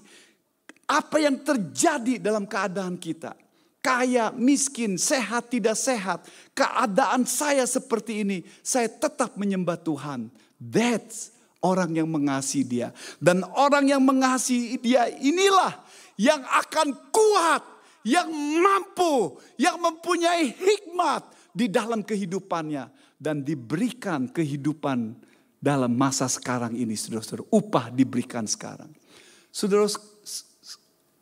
apa yang terjadi dalam keadaan kita kaya, miskin, sehat, tidak sehat, keadaan saya seperti ini, saya tetap menyembah Tuhan. That's orang yang mengasihi dia. Dan orang yang mengasihi dia inilah yang akan kuat, yang mampu, yang mempunyai hikmat di dalam kehidupannya. Dan diberikan kehidupan dalam masa sekarang ini, saudara-saudara. Upah diberikan sekarang. Saudara,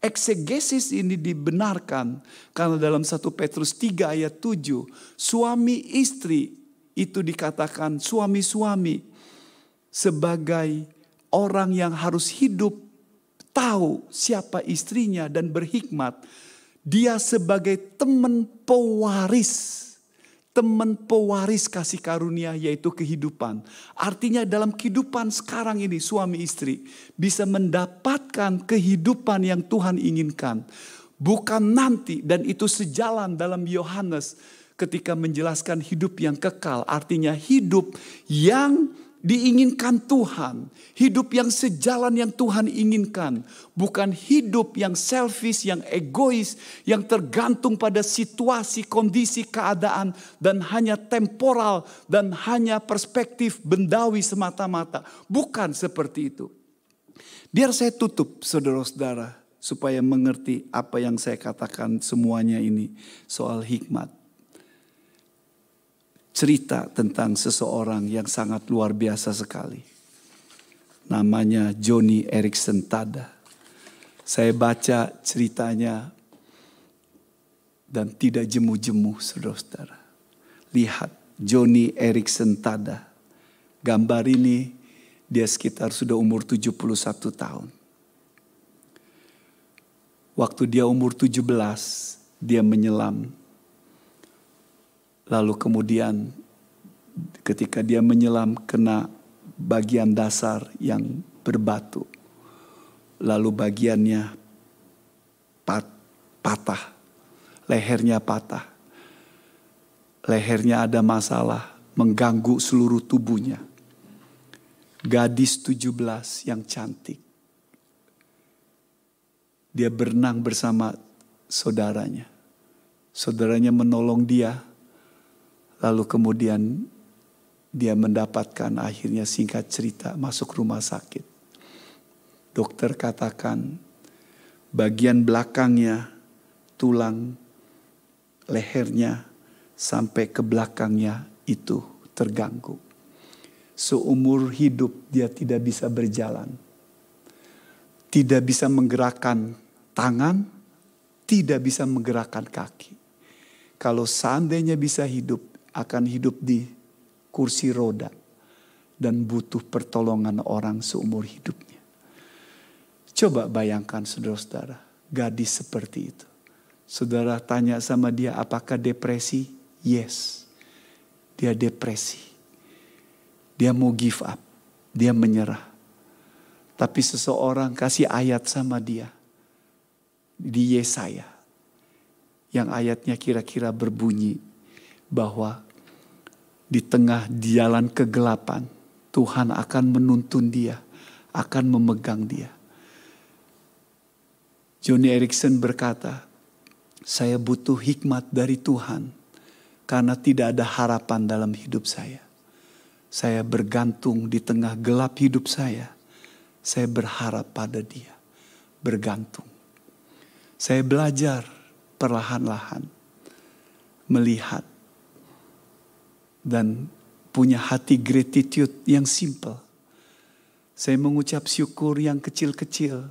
Eksegesis ini dibenarkan karena dalam 1 Petrus 3 ayat 7 suami istri itu dikatakan suami-suami sebagai orang yang harus hidup tahu siapa istrinya dan berhikmat. Dia sebagai teman pewaris teman pewaris kasih karunia yaitu kehidupan. Artinya dalam kehidupan sekarang ini suami istri bisa mendapatkan kehidupan yang Tuhan inginkan. Bukan nanti dan itu sejalan dalam Yohanes ketika menjelaskan hidup yang kekal. Artinya hidup yang diinginkan Tuhan, hidup yang sejalan yang Tuhan inginkan, bukan hidup yang selfish, yang egois, yang tergantung pada situasi, kondisi, keadaan, dan hanya temporal dan hanya perspektif bendawi semata-mata. Bukan seperti itu. Biar saya tutup, saudara-saudara, supaya mengerti apa yang saya katakan semuanya ini soal hikmat cerita tentang seseorang yang sangat luar biasa sekali. Namanya Johnny Erickson Tada. Saya baca ceritanya dan tidak jemu-jemu saudara-saudara. Lihat Johnny Erickson Tada. Gambar ini Dia sekitar sudah umur 71 tahun. Waktu dia umur 17, dia menyelam. Lalu kemudian ketika dia menyelam kena bagian dasar yang berbatu. Lalu bagiannya pat, patah. Lehernya patah. Lehernya ada masalah mengganggu seluruh tubuhnya. Gadis 17 yang cantik. Dia berenang bersama saudaranya. Saudaranya menolong dia. Lalu kemudian dia mendapatkan akhirnya singkat cerita masuk rumah sakit. Dokter katakan bagian belakangnya tulang lehernya sampai ke belakangnya itu terganggu. Seumur hidup dia tidak bisa berjalan. Tidak bisa menggerakkan tangan, tidak bisa menggerakkan kaki. Kalau seandainya bisa hidup, akan hidup di kursi roda dan butuh pertolongan orang seumur hidupnya. Coba bayangkan saudara-saudara, gadis seperti itu. Saudara tanya sama dia apakah depresi? Yes dia depresi. Dia mau give up, dia menyerah. Tapi seseorang kasih ayat sama dia di Yesaya. Yang ayatnya kira-kira berbunyi bahwa di tengah jalan kegelapan Tuhan akan menuntun dia, akan memegang dia. Johnny Erickson berkata, saya butuh hikmat dari Tuhan karena tidak ada harapan dalam hidup saya. Saya bergantung di tengah gelap hidup saya. Saya berharap pada Dia, bergantung. Saya belajar perlahan-lahan melihat dan punya hati gratitude yang simple. Saya mengucap syukur yang kecil-kecil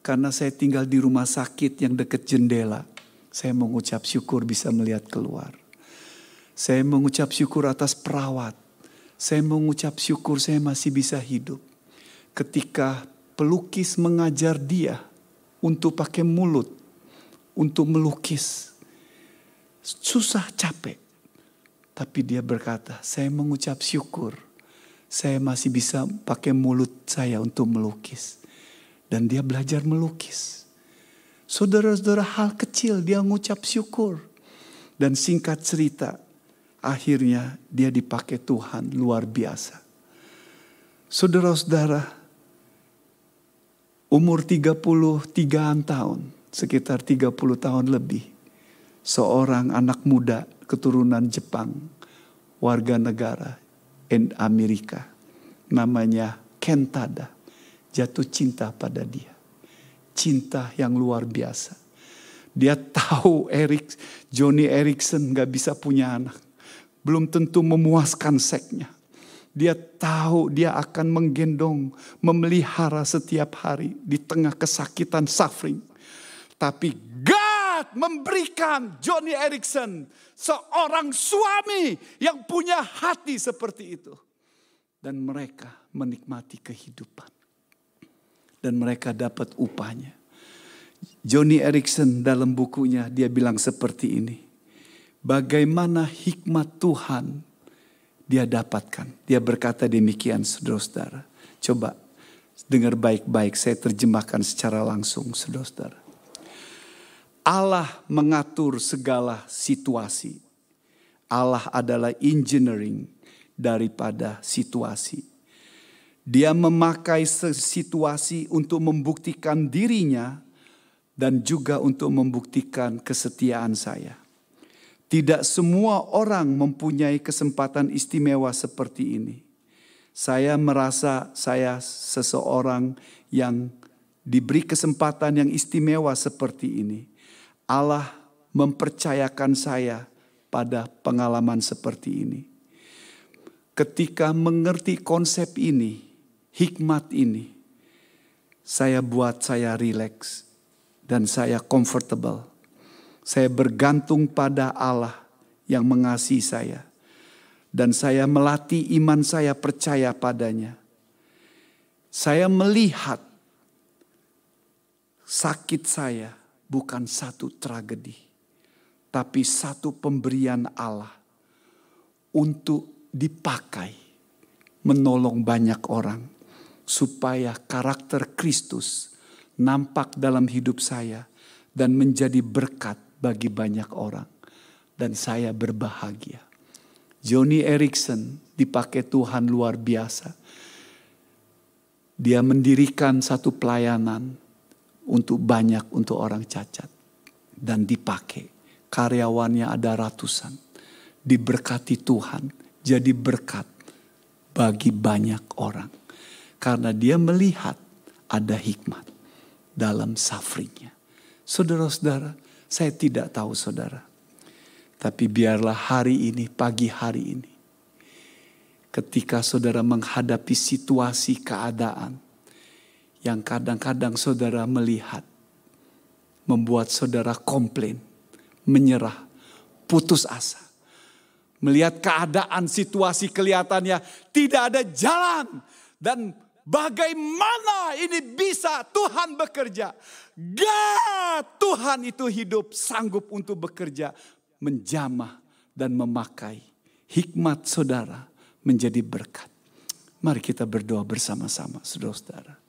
karena saya tinggal di rumah sakit yang dekat jendela. Saya mengucap syukur bisa melihat keluar. Saya mengucap syukur atas perawat. Saya mengucap syukur saya masih bisa hidup. Ketika pelukis mengajar dia untuk pakai mulut, untuk melukis. Susah capek. Tapi dia berkata, saya mengucap syukur. Saya masih bisa pakai mulut saya untuk melukis. Dan dia belajar melukis. Saudara-saudara hal kecil dia mengucap syukur. Dan singkat cerita, akhirnya dia dipakai Tuhan luar biasa. Saudara-saudara, umur 33 tahun, sekitar 30 tahun lebih, seorang anak muda keturunan Jepang, warga negara Amerika, namanya Kentada, jatuh cinta pada dia. Cinta yang luar biasa. Dia tahu Erik, Johnny Erickson gak bisa punya anak belum tentu memuaskan seknya. Dia tahu dia akan menggendong, memelihara setiap hari di tengah kesakitan suffering. Tapi Memberikan Johnny Erickson seorang suami yang punya hati seperti itu. Dan mereka menikmati kehidupan. Dan mereka dapat upahnya. Johnny Erickson dalam bukunya dia bilang seperti ini bagaimana hikmat Tuhan dia dapatkan. Dia berkata demikian saudara-saudara. Coba dengar baik-baik saya terjemahkan secara langsung saudara-saudara. Allah mengatur segala situasi. Allah adalah engineering daripada situasi. Dia memakai situasi untuk membuktikan dirinya dan juga untuk membuktikan kesetiaan saya. Tidak semua orang mempunyai kesempatan istimewa seperti ini. Saya merasa saya seseorang yang diberi kesempatan yang istimewa seperti ini. Allah mempercayakan saya pada pengalaman seperti ini. Ketika mengerti konsep ini, hikmat ini, saya buat saya rileks dan saya comfortable saya bergantung pada Allah yang mengasihi saya. Dan saya melatih iman saya percaya padanya. Saya melihat sakit saya bukan satu tragedi, tapi satu pemberian Allah untuk dipakai menolong banyak orang supaya karakter Kristus nampak dalam hidup saya dan menjadi berkat bagi banyak orang dan saya berbahagia. Johnny Erickson dipakai Tuhan luar biasa. Dia mendirikan satu pelayanan untuk banyak untuk orang cacat dan dipakai. Karyawannya ada ratusan. Diberkati Tuhan jadi berkat bagi banyak orang. Karena dia melihat ada hikmat dalam sufferingnya. Saudara-saudara, saya tidak tahu saudara. Tapi biarlah hari ini, pagi hari ini. Ketika saudara menghadapi situasi keadaan yang kadang-kadang saudara melihat membuat saudara komplain, menyerah, putus asa. Melihat keadaan situasi kelihatannya tidak ada jalan dan bagaimana ini bisa Tuhan bekerja. God Tuhan itu hidup sanggup untuk bekerja menjamah dan memakai hikmat saudara menjadi berkat. Mari kita berdoa bersama-sama saudara-saudara.